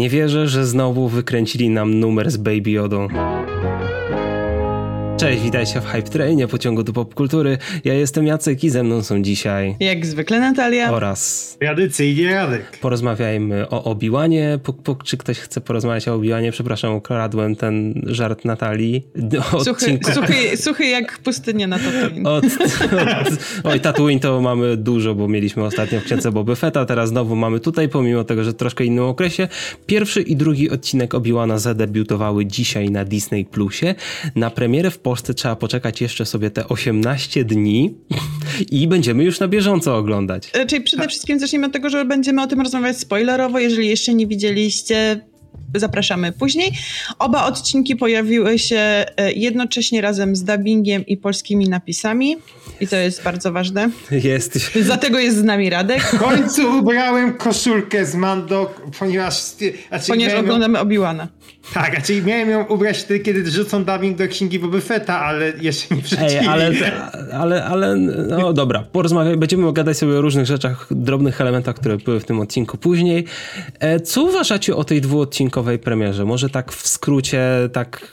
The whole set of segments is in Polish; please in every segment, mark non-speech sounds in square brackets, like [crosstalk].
Nie wierzę, że znowu wykręcili nam numer z Baby Yodą. Cześć, witajcie w Hype Trainie, pociągu do popkultury. Ja jestem Jacek i ze mną są dzisiaj... Jak zwykle Natalia. Oraz... Tradycyjnie Radek. Porozmawiajmy o Obiłanie. Puk, puk, czy ktoś chce porozmawiać o Obiłanie? Przepraszam, ukradłem ten żart Natalii. Suchy, suchy, suchy jak pustynia na Tatooine. Od, od, oj, Tatooine to mamy dużo, bo mieliśmy ostatnio w księdze Boby Fetta, teraz znowu mamy tutaj, pomimo tego, że w troszkę innym okresie. Pierwszy i drugi odcinek Obiłana zadebiutowały dzisiaj na Disney Plusie. Na premierę w Polsce trzeba poczekać jeszcze sobie te 18 dni i będziemy już na bieżąco oglądać. Czyli przede wszystkim zacznijmy od tego, że będziemy o tym rozmawiać spoilerowo. Jeżeli jeszcze nie widzieliście, zapraszamy później. Oba odcinki pojawiły się e, jednocześnie razem z dubbingiem i polskimi napisami. I to jest bardzo ważne. Jest. [laughs] Dlatego jest z nami Radek. W końcu ubrałem koszulkę z Mando, ponieważ... Znaczy ponieważ oglądamy ją... Tak, a czyli miałem ją ubrać wtedy, kiedy rzucą dubbing do księgi Boby Fetta, ale jeszcze nie wrzucili. Ej, ale, [laughs] ale, ale, no dobra, porozmawiaj, będziemy gadać sobie o różnych rzeczach, drobnych elementach, które były w tym odcinku później. E, co uważacie o tej dwuodcinkowej premierze? Może tak w skrócie, tak,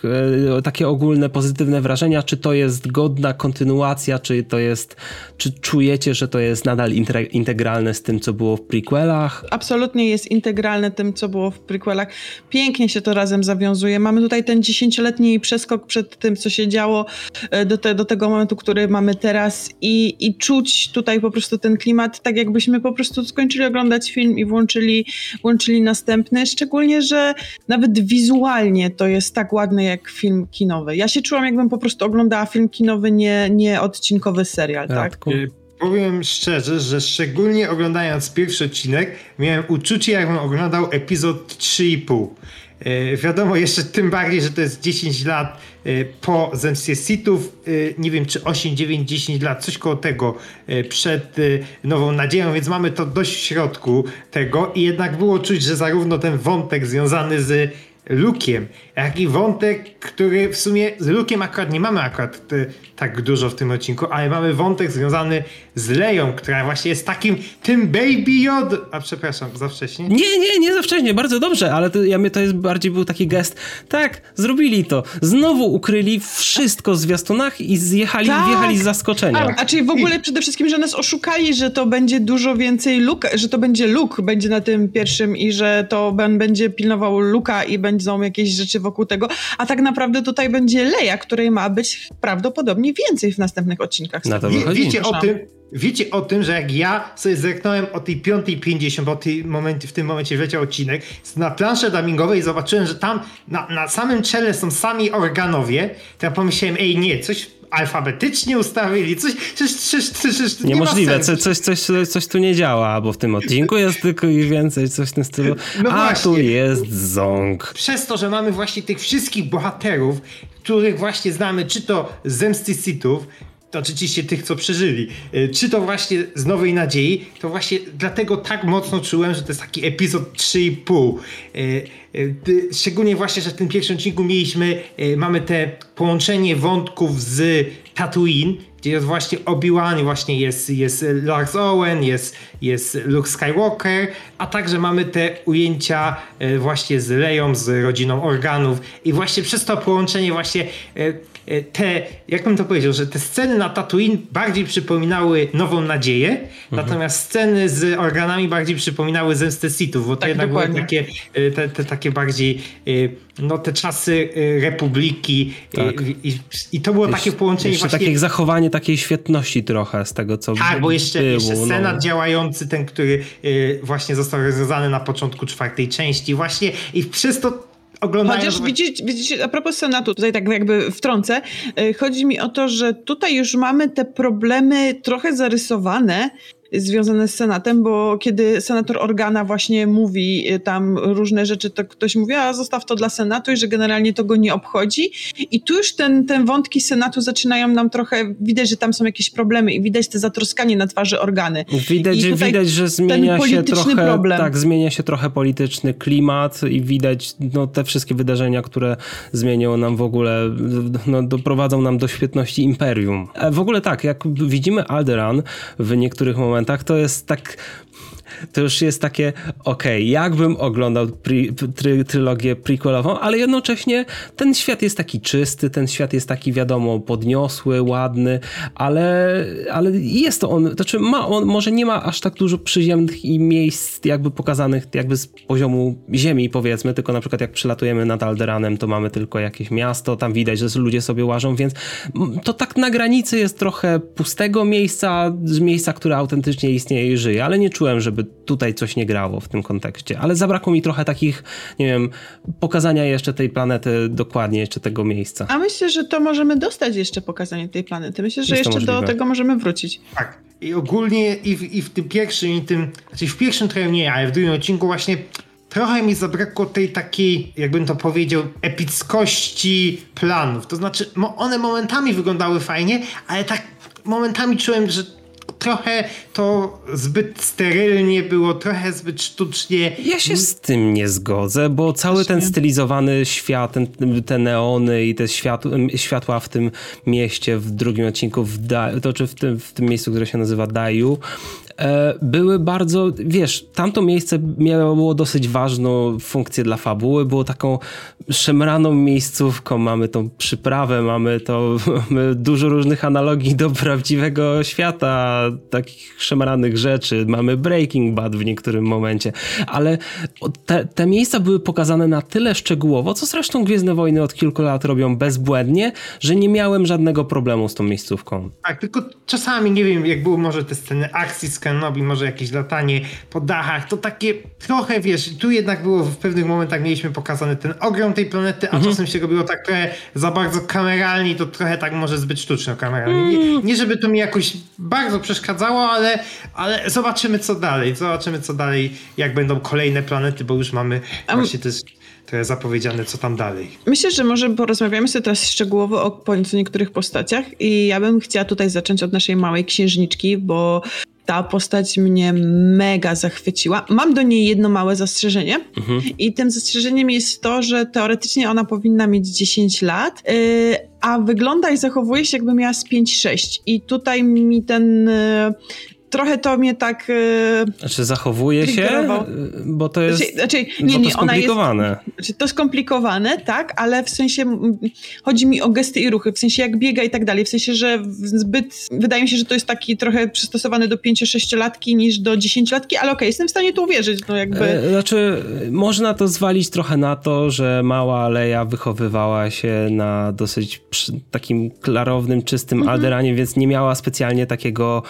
e, takie ogólne, pozytywne wrażenia, czy to jest godna kontynuacja, czy to jest, czy czujecie, że to jest nadal integralne z tym, co było w prequelach? Absolutnie jest integralne tym, co było w prequelach. Pięknie się to razem zawiązuje. Mamy tutaj ten dziesięcioletni przeskok przed tym, co się działo e, do, te, do tego momentu, który mamy teraz i, i czuć tutaj po prostu ten klimat, tak jakbyśmy po prostu skończyli oglądać film i włączyli, włączyli następny, szczególnie, że nawet wizualnie to jest tak ładne jak film kinowy. Ja się czułam, jakbym po prostu oglądała film kinowy, nie, nie odcinkowy serial, tak? Powiem szczerze, że szczególnie oglądając pierwszy odcinek, miałem uczucie, jakbym oglądał epizod 3,5. E, wiadomo jeszcze tym bardziej, że to jest 10 lat e, po zemstie Sithów, e, nie wiem czy 8, 9, 10 lat, coś koło tego przed Nową Nadzieją, więc mamy to dość w środku tego. I jednak było czuć, że zarówno ten wątek związany z Lukiem, jak i wątek, który w sumie z Lukiem akurat nie mamy akurat tak dużo w tym odcinku, ale mamy wątek związany z Leją, która właśnie jest takim tym Baby Yoda. A przepraszam, za wcześnie? Nie, nie, nie za wcześnie, bardzo dobrze, ale to, ja mnie to jest bardziej był taki gest. Tak, zrobili to. Znowu ukryli wszystko w zwiastunach i zjechali, tak. wjechali z zaskoczenia. A, a czyli w ogóle przede wszystkim, że nas oszukali, że to będzie dużo więcej Luke, że to będzie Luke, będzie na tym pierwszym i że to Ben będzie pilnował Luka i będą jakieś rzeczy wokół tego, a tak naprawdę tutaj będzie Leia, której ma być prawdopodobnie więcej w następnych odcinkach. Na to wychodzi. Wiecie o tym, Wiecie o tym, że jak ja sobie zerknąłem o tej 5.50, bo tej momencie, w tym momencie wleciał odcinek, na plansze dubbingowej zobaczyłem, że tam na, na samym czele są sami organowie, to ja pomyślałem, ej nie, coś alfabetycznie ustawili, coś, coś, coś, coś, coś Niemożliwe, coś, coś, coś, coś tu nie działa, bo w tym odcinku jest tylko i więcej, coś w tym stylu, no a właśnie. tu jest ząg. Przez to, że mamy właśnie tych wszystkich bohaterów, których właśnie znamy, czy to z Zemsty Sithów, to oczywiście tych, co przeżyli, y, czy to właśnie z Nowej Nadziei, to właśnie dlatego tak mocno czułem, że to jest taki epizod 3,5. Y, y, szczególnie właśnie, że w tym pierwszym odcinku mieliśmy, mamy te połączenie wątków z Tatooine, gdzie jest właśnie Obi-Wan, właśnie jest, jest Lars Owen, jest, jest Luke Skywalker, a także mamy te ujęcia właśnie z Leją, z rodziną organów. I właśnie przez to połączenie właśnie te, jak bym to powiedział, że te sceny na Tatooine bardziej przypominały Nową Nadzieję, mhm. natomiast sceny z organami bardziej przypominały Zemstę Sithów, bo to tak, jednak dokładnie. były takie, e, te, te, takie bardziej e, no te czasy Republiki tak. i, i, to było jeszcze, takie połączenie jeszcze właśnie... takie zachowanie takiej świetności trochę z tego, co Tak, bo jeszcze, było, jeszcze no. Senat no. działający, ten, który właśnie został rozwiązany na początku czwartej części właśnie i przez to oglądają... Chociaż widzicie, widzicie, a propos Senatu, tutaj tak jakby wtrącę, e, chodzi mi o to, że tutaj już mamy te problemy trochę zarysowane, związane z Senatem, bo kiedy senator Organa właśnie mówi y, tam różne rzeczy, to ktoś mówi, a zostaw to dla Senatu i że generalnie to go nie obchodzi. I tu już ten, ten wątki Senatu zaczynają nam trochę, widać, że tam są jakieś problemy i widać te zatroskanie na twarzy Organy. Widać, że, widać że zmienia się trochę, problem. tak, zmienia się trochę polityczny klimat i widać no, te wszystkie wydarzenia, które zmienią nam w ogóle, no, doprowadzą nam do świetności imperium. E, w ogóle tak, jak widzimy Alderan w niektórych momentach, momentach to jest tak to już jest takie, okej, okay, jakbym oglądał pri, try, trylogię prequelową, ale jednocześnie ten świat jest taki czysty, ten świat jest taki, wiadomo, podniosły, ładny, ale, ale jest to on, to znaczy ma on, może nie ma aż tak dużo przyziemnych i miejsc jakby pokazanych jakby z poziomu ziemi, powiedzmy, tylko na przykład jak przylatujemy nad Alderanem, to mamy tylko jakieś miasto, tam widać, że ludzie sobie łażą, więc to tak na granicy jest trochę pustego miejsca, z miejsca, które autentycznie istnieje i żyje, ale nie czułem, żeby tutaj coś nie grało w tym kontekście. Ale zabrakło mi trochę takich, nie wiem, pokazania jeszcze tej planety dokładnie, jeszcze tego miejsca. A myślę, że to możemy dostać jeszcze pokazanie tej planety. Myślę, że jeszcze do tego możemy wrócić. Tak. I ogólnie i w, i w tym pierwszym, i tym, znaczy w pierwszym trochę nie, ale w drugim odcinku właśnie trochę mi zabrakło tej takiej, jakbym to powiedział, epickości planów. To znaczy, one momentami wyglądały fajnie, ale tak momentami czułem, że trochę to zbyt sterylnie było, trochę zbyt sztucznie. Ja się z tym nie zgodzę, bo cały ten stylizowany świat, ten, te neony i te światła, światła w tym mieście w drugim odcinku, w da, to czy w tym, w tym miejscu, które się nazywa Daju, E, były bardzo, wiesz, tamto miejsce miało dosyć ważną funkcję dla fabuły, było taką szemraną miejscówką, mamy tą przyprawę, mamy to, [laughs] mamy dużo różnych analogii do prawdziwego świata, takich szemranych rzeczy, mamy Breaking Bad w niektórym momencie, ale te, te miejsca były pokazane na tyle szczegółowo, co zresztą Gwiezdne Wojny od kilku lat robią bezbłędnie, że nie miałem żadnego problemu z tą miejscówką. Tak, tylko czasami, nie wiem, jak były może te sceny akcji z Kenobi, może jakieś latanie po dachach, to takie trochę, wiesz, tu jednak było w pewnych momentach mieliśmy pokazany ten ogrom tej planety, a mhm. czasem się robiło tak trochę za bardzo kameralnie to trochę tak może zbyt sztuczno kameralnie. Nie, mm. nie żeby to mi jakoś bardzo przeszkadzało, ale, ale zobaczymy co dalej, zobaczymy co dalej, jak będą kolejne planety, bo już mamy właśnie też to jest zapowiedziane, co tam dalej. Myślę, że może porozmawiamy sobie teraz szczegółowo o niektórych postaciach i ja bym chciała tutaj zacząć od naszej małej księżniczki, bo ta postać mnie mega zachwyciła. Mam do niej jedno małe zastrzeżenie mhm. i tym zastrzeżeniem jest to, że teoretycznie ona powinna mieć 10 lat, yy, a wygląda i zachowuje się jakby miała z 5-6 i tutaj mi ten yy, trochę to mnie tak. E, znaczy, zachowuje się, bo to jest. Znaczy, znaczy nie, nie, to skomplikowane. Jest, znaczy, to skomplikowane, tak, ale w sensie chodzi mi o gesty i ruchy, w sensie jak biega i tak dalej. W sensie, że zbyt. Wydaje mi się, że to jest taki trochę przystosowany do 5-6-latki niż do 10-latki, ale okej, okay, jestem w stanie to uwierzyć. No jakby... E, znaczy, można to zwalić trochę na to, że mała Leja wychowywała się na dosyć takim klarownym, czystym mhm. Alderanie, więc nie miała specjalnie takiego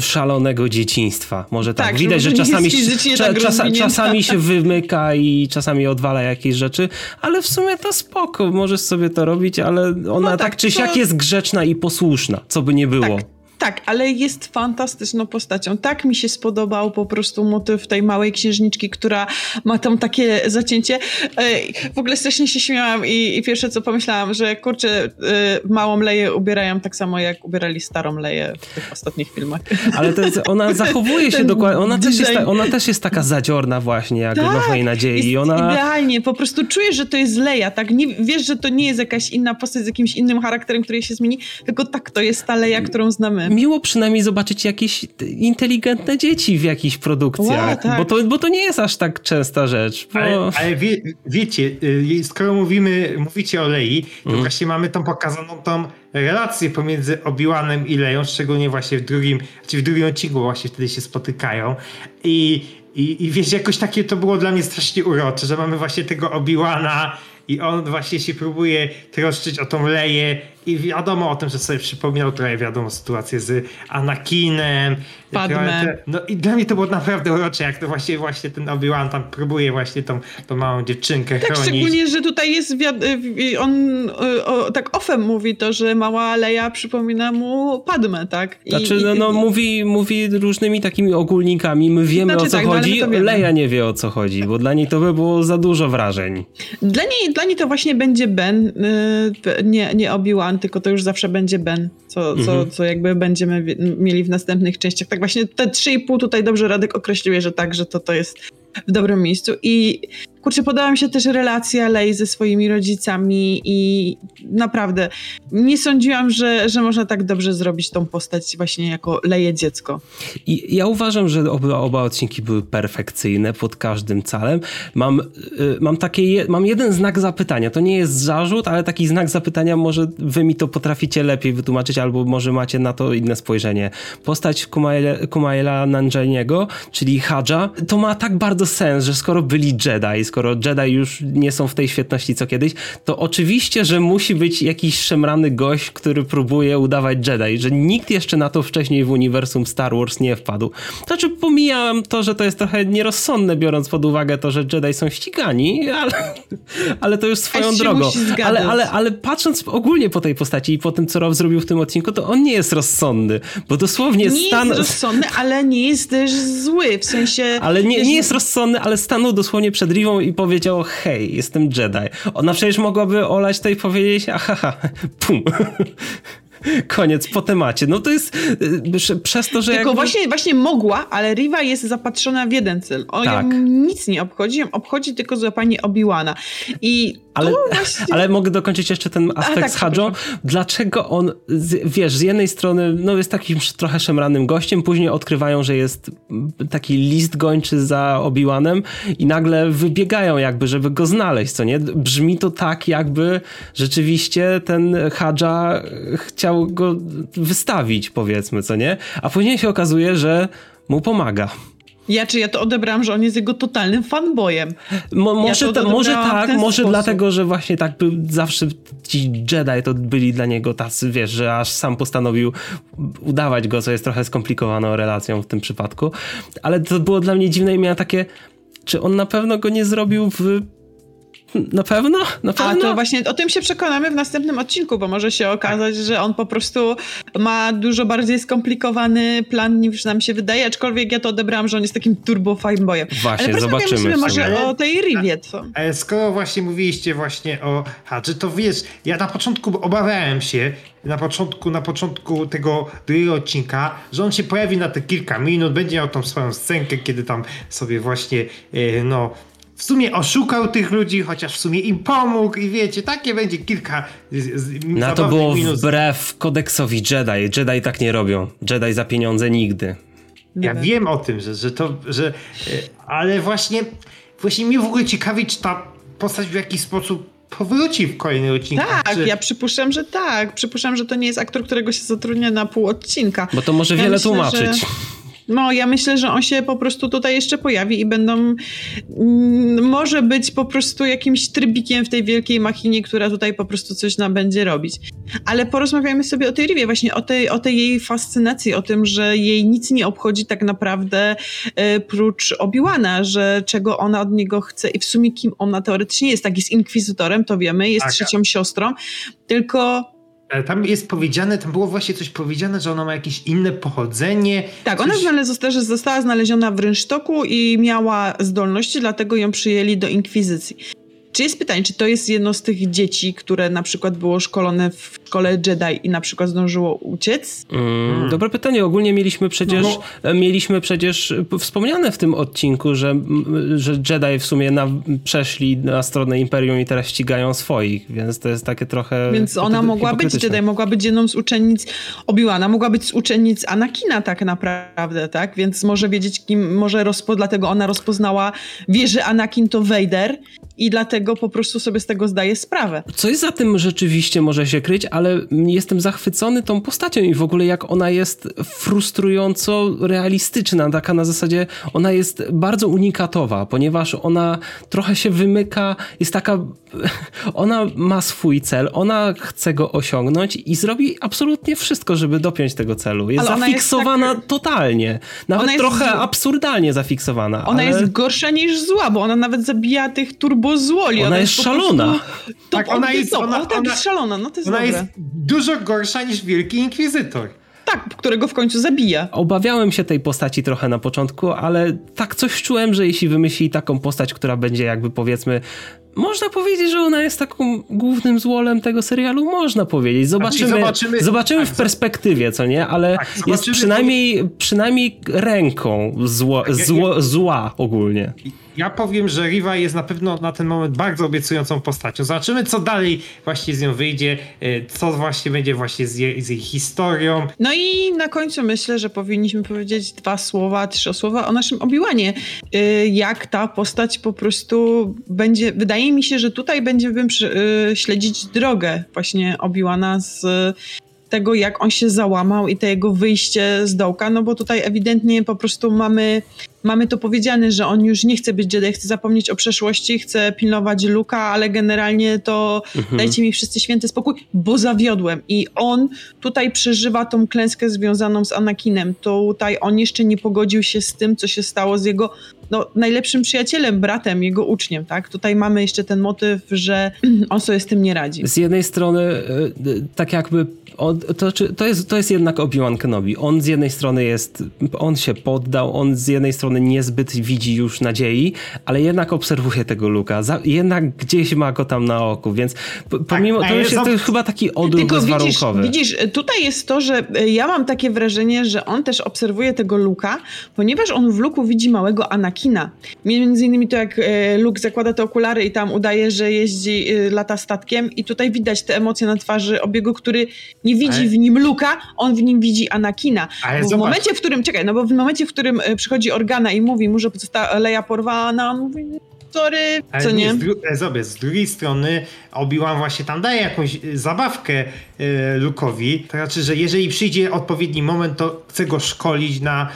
szalonego dzieciństwa. Może tak. tak Widać, że czasami, cza, tak czasa, czasami się wymyka i czasami odwala jakieś rzeczy, ale w sumie to spoko. Możesz sobie to robić, ale ona no tak, tak, czy siak to... jest grzeczna i posłuszna, co by nie było. Tak. Tak, ale jest fantastyczną postacią. Tak mi się spodobał po prostu motyw tej małej księżniczki, która ma tam takie zacięcie. W ogóle strasznie się śmiałam i, i pierwsze co pomyślałam, że kurczę, y, małą Leję ubierają tak samo jak ubierali starą Leję w tych ostatnich filmach. Ale to jest, ona [laughs] zachowuje się dokładnie, ona też, jest, ona też jest taka zadziorna właśnie, jak tak, Nowej Nadziei. Jest ona... Idealnie, po prostu czujesz, że to jest Leja, tak? Nie, wiesz, że to nie jest jakaś inna postać z jakimś innym charakterem, który się zmieni, tylko tak, to jest ta Leja, którą znamy miło przynajmniej zobaczyć jakieś inteligentne dzieci w jakichś produkcjach, wow, tak. bo, to, bo to nie jest aż tak częsta rzecz. Bo... Ale, ale wie, wiecie, y, skoro mówimy, mówicie o Lei, to mm. właśnie mamy tą pokazaną tą relację pomiędzy Obi-Wanem i Leją, szczególnie właśnie w drugim, znaczy w drugim odcinku właśnie wtedy się spotykają i, i, i wiecie, jakoś takie to było dla mnie strasznie urocze, że mamy właśnie tego Obi-Wana i on właśnie się próbuje troszczyć o tą Leję i wiadomo o tym, że sobie przypomniał trochę wiadomo sytuację z Anakinem. Padme. No i dla mnie to było naprawdę urocze, jak to właśnie, właśnie ten Obi-Wan tam próbuje właśnie tą, tą małą dziewczynkę tak, chronić. szczególnie, że tutaj jest, on o, tak ofem mówi to, że mała Leia przypomina mu Padme, tak? I, znaczy, no, no mówi, mówi różnymi takimi ogólnikami, my wiemy znaczy, o co tak, no, chodzi, no, Leia nie wie o co chodzi, bo dla niej to by było za dużo wrażeń. Dla niej, dla niej to właśnie będzie Ben, y, nie, nie Obi-Wan, tylko to już zawsze będzie Ben, co, mhm. co, co jakby będziemy mieli w następnych częściach. Tak właśnie te 3,5 tutaj dobrze Radek określiłeś, że tak, że to, to jest w dobrym miejscu i kurczę, podoba mi się też relacja Lei ze swoimi rodzicami i naprawdę nie sądziłam, że, że można tak dobrze zrobić tą postać właśnie jako Leje dziecko. I ja uważam, że oba, oba odcinki były perfekcyjne pod każdym calem. Mam, y, mam, takie, mam jeden znak zapytania. To nie jest zarzut, ale taki znak zapytania może wy mi to potraficie lepiej wytłumaczyć, albo może macie na to inne spojrzenie. Postać Kumaila Nanjaniego, czyli Hadża, to ma tak bardzo sens, że skoro byli Jedi, skoro Jedi już nie są w tej świetności co kiedyś, to oczywiście, że musi być jakiś szemrany gość, który próbuje udawać Jedi, że nikt jeszcze na to wcześniej w uniwersum Star Wars nie wpadł. Znaczy pomijam to, że to jest trochę nierozsądne, biorąc pod uwagę to, że Jedi są ścigani, ale, [laughs] ale to już swoją drogą. Ale, ale, ale patrząc ogólnie po tej postaci i po tym, co Rob zrobił w tym odcinku, to on nie jest rozsądny, bo dosłownie nie stan... jest rozsądny, ale nie jest też zły, w sensie... Ale nie, nie jest rozsądny, ale stanął dosłownie przed Rivą i powiedział, hej, jestem Jedi. Ona przecież mogłaby olać to i powiedzieć, aha, pum. [laughs] Koniec po temacie. No to jest y, przez to, że. Tylko jakby... właśnie, właśnie mogła, ale Riva jest zapatrzona w jeden cel. O, tak. nic nie obchodzi, ją obchodzi tylko złapanie Obi-Wana. I ale, właśnie... ale mogę dokończyć jeszcze ten aspekt A, tak, z Hadżą. Dlaczego on, wiesz, z jednej strony no jest takim trochę szemranym gościem, później odkrywają, że jest taki list gończy za Obi-Wanem i nagle wybiegają jakby, żeby go znaleźć, co nie? Brzmi to tak, jakby rzeczywiście ten Hadża chciał go wystawić, powiedzmy, co nie? A później się okazuje, że mu pomaga. Ja czy ja to odebrałam, że on jest jego totalnym fanboyem. Mo, może, ja może tak, może sposób. dlatego, że właśnie tak był zawsze ci Jedi to byli dla niego tacy, wiesz, że aż sam postanowił udawać go, co jest trochę skomplikowaną relacją w tym przypadku. Ale to było dla mnie dziwne i miałem takie, czy on na pewno go nie zrobił w na pewno? Na pewno? A to właśnie o tym się przekonamy w następnym odcinku, bo może się okazać, że on po prostu ma dużo bardziej skomplikowany plan niż nam się wydaje, aczkolwiek ja to odebrałam, że on jest takim turbo boyem. Właśnie, Ale zobaczymy. sobie może o tej Rivie. Co? Ale skoro właśnie mówiliście właśnie o Hadży, to wiesz, ja na początku obawiałem się, na początku, na początku tego drugiego odcinka, że on się pojawi na te kilka minut, będzie miał tą swoją scenkę, kiedy tam sobie właśnie, e, no w sumie oszukał tych ludzi, chociaż w sumie im pomógł i wiecie, takie będzie kilka Na to było minut. wbrew kodeksowi Jedi. Jedi tak nie robią. Jedi za pieniądze nigdy. Ja wiem o tym, że, że to, że, e, ale właśnie, właśnie mnie w ogóle ciekawi, czy ta postać w jakiś sposób powróci w kolejnych odcinkach. Tak, czy... ja przypuszczam, że tak. Przypuszczam, że to nie jest aktor, którego się zatrudnia na pół odcinka. Bo to może ja wiele myślę, tłumaczyć. Że... No, ja myślę, że on się po prostu tutaj jeszcze pojawi i będą. Mm, może być po prostu jakimś trybikiem w tej wielkiej machinie, która tutaj po prostu coś nam będzie robić. Ale porozmawiajmy sobie o tej Riwie, właśnie o tej, o tej jej fascynacji, o tym, że jej nic nie obchodzi tak naprawdę e, prócz Obiłana, że czego ona od niego chce i w sumie kim ona teoretycznie jest. Tak, jest inkwizytorem, to wiemy, jest Taka. trzecią siostrą, tylko tam jest powiedziane, tam było właśnie coś powiedziane, że ona ma jakieś inne pochodzenie. Tak, coś... ona znalez- została znaleziona w rynsztoku i miała zdolności, dlatego ją przyjęli do inkwizycji. Czy jest pytanie, czy to jest jedno z tych dzieci, które na przykład było szkolone w szkole Jedi i na przykład zdążyło uciec? Mm, hmm. Dobre pytanie. Ogólnie mieliśmy przecież, no. E, mieliśmy przecież e, wspomniane w tym odcinku, że, że Jedi w sumie na, przeszli na stronę Imperium i teraz ścigają swoich, więc to jest takie trochę Więc ona mogła być Jedi, mogła być jedną z uczennic Obi-Wana, mogła być z uczennic Anakina tak naprawdę, tak? Więc może wiedzieć kim, może rozpo, dlatego ona rozpoznała, wie, że Anakin to Vader i dlatego po prostu sobie z tego zdaję sprawę. Coś za tym rzeczywiście może się kryć, ale jestem zachwycony tą postacią i w ogóle jak ona jest frustrująco realistyczna, taka na zasadzie ona jest bardzo unikatowa, ponieważ ona trochę się wymyka, jest taka [laughs] ona ma swój cel, ona chce go osiągnąć i zrobi absolutnie wszystko, żeby dopiąć tego celu. Jest ale zafiksowana jest tak... totalnie, nawet trochę absurdalnie zafiksowana. Ona ale... jest gorsza niż zła, bo ona nawet zabija tych turbozłoli. Ona, ona jest, jest szalona. tak, ona jest, ona, ona, tak, jest szalona, no to jest Ona dobre. jest dużo gorsza niż Wielki Inkwizytor. Tak, którego w końcu zabija. Obawiałem się tej postaci trochę na początku, ale tak coś czułem, że jeśli wymyśli taką postać, która będzie jakby powiedzmy można powiedzieć, że ona jest taką głównym złolem tego serialu, można powiedzieć. Zobaczymy, Znaczy, zobaczymy- zobaczymy tak, w perspektywie, co nie? Ale Tak, jest zobaczymy, przynajmniej, przynajmniej ręką zło, Tak, ja- zło, zła ogólnie. Ja powiem, że Riva jest na pewno na ten moment bardzo obiecującą postacią. Zobaczymy, co dalej właśnie z nią wyjdzie, y, co właśnie będzie właśnie z jej, z jej historią. No i na końcu myślę, że powinniśmy powiedzieć dwa słowa, trzy słowa o naszym Obiłanie. Y, Jak ta postać po prostu będzie. Wydaje mi się, że tutaj będziemy y, śledzić drogę właśnie Obiłana z tego, jak on się załamał i to jego wyjście z dołka, no bo tutaj ewidentnie po prostu mamy, mamy to powiedziane, że on już nie chce być Jedi, chce zapomnieć o przeszłości, chce pilnować Luka, ale generalnie to Mhm. dajcie mi wszyscy święty spokój, bo zawiodłem. I on tutaj przeżywa tą klęskę związaną z Anakinem. Tutaj on jeszcze nie pogodził się z tym, co się stało z jego no, najlepszym przyjacielem, bratem, jego uczniem, tak? Tutaj mamy jeszcze ten motyw, że [clears throat] on sobie z tym nie radzi. Z jednej strony, y, y, tak jakby, on, to, to, jest, to jest jednak Obi-Wan Kenobi. On z jednej strony jest, on się poddał, on z jednej strony niezbyt widzi już nadziei, ale jednak obserwuje tego Luka. Za, jednak gdzieś ma go tam na oku, więc p- pomimo, a to, już jest to jest chyba taki odruch Tylko widzisz, bezwarunkowy. widzisz, tutaj jest to, że e, ja mam takie wrażenie, że on też obserwuje tego Luka, ponieważ on w Luku widzi małego Anakina. Między innymi to jak e, Luke zakłada te okulary i tam udaje, że jeździ, e, lata statkiem i tutaj widać te emocje na twarzy obiegu, który nie widzi Ale- w nim Luka, on w nim widzi Anakina. Ale Bo w zobacz. momencie, w którym, czekaj, no bo w momencie, w którym e, przychodzi I mówi mu, że została Leia porwana, on mówi, sorry, Ale co nie? Z, dru- e, zobacz, z drugiej strony Obi-Wan właśnie tam daje jakąś y, zabawkę y, Luke'owi. To znaczy, że jeżeli przyjdzie odpowiedni moment, to chce go szkolić na,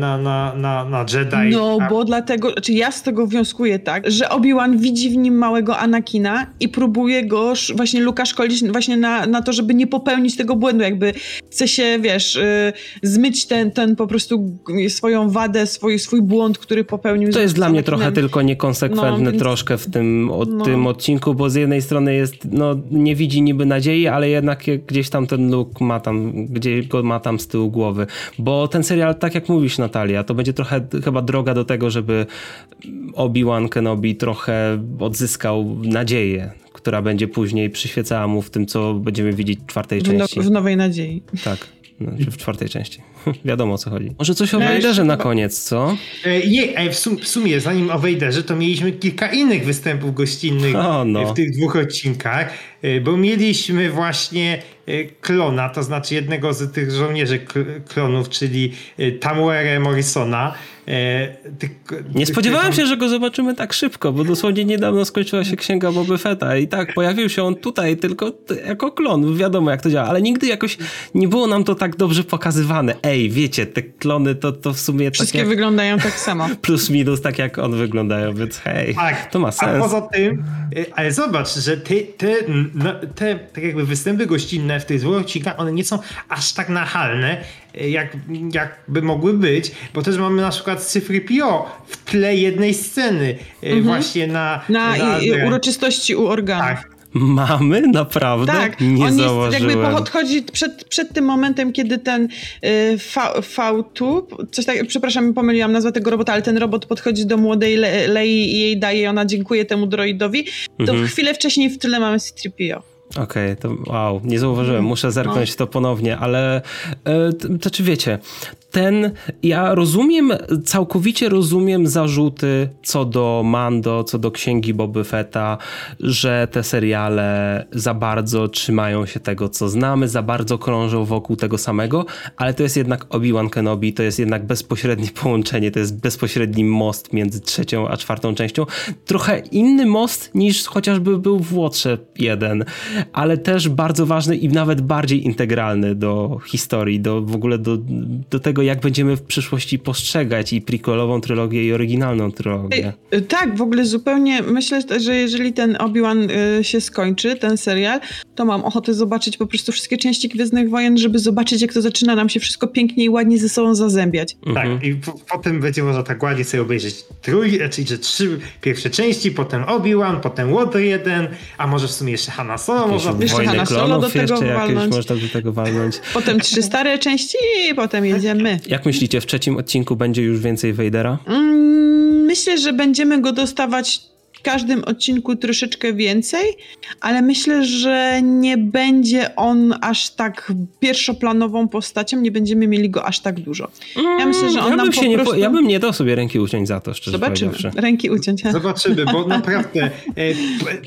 na, na, na, na Jedi. No, a, bo dlatego, znaczy ja z tego wnioskuję tak, że Obi-Wan widzi w nim małego Anakina i próbuje go właśnie Luka szkolić właśnie na, na to, żeby nie popełnić tego błędu, jakby chce się, wiesz, y, zmyć ten, ten po prostu swoją wadę, swój, swój błąd, który popełnił. To jest dla mnie trochę tylko niekonsekwentne No, więc- troszkę w tym, o, No. tym odcinku, bo z jednej strony jest, no nie widzi niby nadziei, ale jednak je- gdzieś tam ten look ma tam, gdzie go ma tam z tyłu głowy. Bo ten serial, tak jak mówisz Natalia, to będzie trochę chyba droga do tego, żeby Obi-Wan Kenobi trochę odzyskał nadzieję, która będzie później przyświecała mu w tym, co będziemy widzieć w czwartej w, no, części. w Nowej Nadziei. Tak. Znaczy w czwartej części. [laughs] Wiadomo o co chodzi. Może coś o No, Vaderze jeszcze na koniec, co? E, Nie, e, w, sum, w sumie zanim o Vaderze, to mieliśmy kilka innych występów gościnnych O, no. w tych dwóch odcinkach, e, bo mieliśmy właśnie klona, to znaczy jednego z tych żołnierzy klonów, czyli e, Tamuere Morrisona. E, Ty- Nie spodziewałem ty- się, że go zobaczymy tak szybko, bo dosłownie niedawno skończyła się księga Boba Fetta i tak, pojawił się on tutaj tylko jako klon, wiadomo jak to działa, ale nigdy jakoś nie było nam to tak dobrze pokazywane. Ej, wiecie, te klony to, to w sumie Wszystkie tak jak wyglądają tak samo. [laughs] plus minus tak jak on wyglądają, więc hej, Tak, to ma A sens. poza tym, e, ale zobacz, że te, te, no, te tak jakby występy gościnne w tych dwóch odcinkach, one nie są aż tak nachalne, jak, jakby mogły być, bo też mamy na przykład cyfry PO w tle jednej sceny e, właśnie na... Na i, i na- uroczystości u organu. Tak, Mamy? Naprawdę? Tak, nie on jest jakby podchodzi przed, przed tym momentem, kiedy ten y, V, V2, coś tak, przepraszam, pomyliłam nazwę tego robota, ale ten robot podchodzi do młodej Le, Lei i jej daje, ona dziękuję temu droidowi, to Mhm. chwilę wcześniej w tyle mamy C-3PO. Okej, to wow, nie zauważyłem, muszę zerknąć to ponownie, ale e, t- to czy wiecie, ten, ja rozumiem, całkowicie rozumiem zarzuty co do Mando, co do księgi Boby Fetta, że te seriale za bardzo trzymają się tego, co znamy, za bardzo krążą wokół tego samego, ale to jest jednak Obi-Wan Kenobi, to jest jednak bezpośrednie [laughs] połączenie, to jest bezpośredni most między trzecią a czwartą częścią. Trochę inny most niż chociażby był w Łotrze 1, ale też bardzo ważny i nawet bardziej integralny do historii, do w ogóle do, do tego, jak będziemy w przyszłości postrzegać i prequelową trylogię i oryginalną trylogię. Y, Tak, w ogóle zupełnie myślę, że jeżeli ten Obi-Wan y, się skończy, ten serial, to mam ochotę zobaczyć po prostu wszystkie części Gwiezdnych Wojen, żeby zobaczyć, jak to zaczyna nam się wszystko pięknie i ładnie ze sobą zazębiać. tak. I po, potem będzie można tak ładnie sobie obejrzeć trój, czyli że trzy pierwsze części, potem Obi-Wan, potem Water 1, a może w sumie jeszcze Hanna Solo można Jeszcze Hanna Solo do tego jeszcze jakieś walnąć. można do tego walnąć. Potem trzy stare części i potem jedziemy. Jak myślicie, w trzecim odcinku będzie już więcej Vadera? Mm, Myślę, że będziemy go dostawać w każdym odcinku troszeczkę więcej, ale myślę, że nie będzie on aż tak pierwszoplanową postacią, nie będziemy mieli go aż tak dużo. Ja myślę, że on ja nam bym, po się nie po, prostu... ja bym nie dał sobie ręki uciąć za to, szczerze Zobaczymy. powiedziawszy. Ręki uciąć. Zobaczymy, bo [laughs] naprawdę e,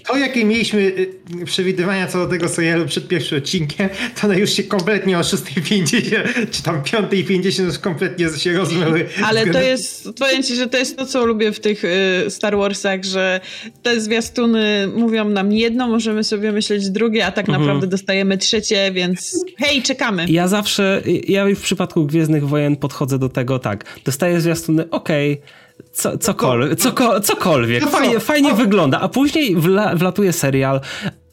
to, jakie mieliśmy e, przewidywania co do tego serialu przed pierwszym odcinkiem, to one już się kompletnie o 6.50 czy tam 5.50 już kompletnie się rozmyły. Ale to jest, powiem ci, że to jest to, co lubię w tych y, Star Warsach, że te zwiastuny mówią nam jedno, możemy sobie myśleć drugie, a tak Mhm. naprawdę dostajemy trzecie, więc hej, czekamy. Ja zawsze, ja w przypadku Gwiezdnych Wojen podchodzę do tego tak, dostaję zwiastuny, okej, co, cokolwiek, coko, cokolwiek, No fajnie, fajnie wygląda, a później wla, wlatuje serial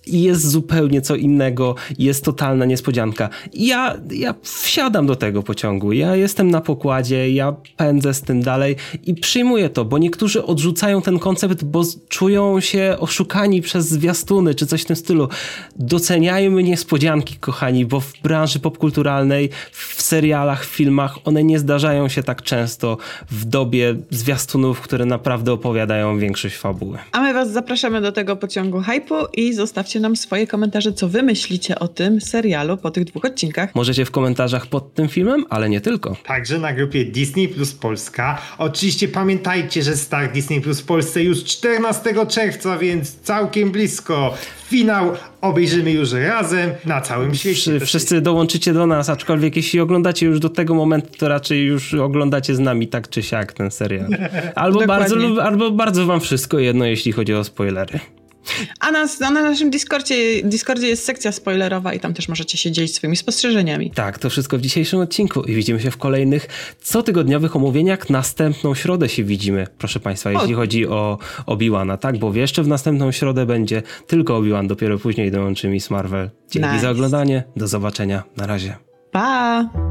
jest zupełnie co innego, jest totalna niespodzianka. Ja, ja wsiadam do tego pociągu, ja jestem na pokładzie, ja pędzę z tym dalej i przyjmuję to, bo niektórzy odrzucają ten koncept, bo czują się oszukani przez zwiastuny czy coś w tym stylu. Doceniajmy niespodzianki, kochani, bo w branży popkulturalnej, w serialach, w filmach, one nie zdarzają się tak często w dobie zwiastunów, które naprawdę opowiadają większość fabuły. A my was zapraszamy do tego pociągu hypu i zostawcie nam swoje komentarze, co wy myślicie o tym serialu po tych dwóch odcinkach. Możecie w komentarzach pod tym filmem, ale nie tylko. Także na grupie Disney Plus Polska. Oczywiście pamiętajcie, że start Disney Plus w Polsce już 14 czerwca, więc całkiem blisko. Finał obejrzymy już razem na całym świecie. Wszy, wszyscy dołączycie do nas, aczkolwiek jeśli oglądacie już do tego momentu, to raczej już oglądacie z nami tak czy siak ten serial. [laughs] Albo, bardzo, albo bardzo wam wszystko jedno, jeśli chodzi o spoilery. A, nas, a na naszym Discordzie, Discordzie jest sekcja spoilerowa i tam też możecie się dzielić swoimi spostrzeżeniami. Tak, to wszystko w dzisiejszym odcinku i widzimy się w kolejnych cotygodniowych omówieniach. Następną środę się widzimy, proszę Państwa, jeśli chodzi o Obi-Wana, tak? Bo jeszcze w następną środę będzie tylko Obi-Wan, dopiero później dołączy Miss Marvel. Dzięki Nice. za oglądanie, do zobaczenia, na razie. Pa!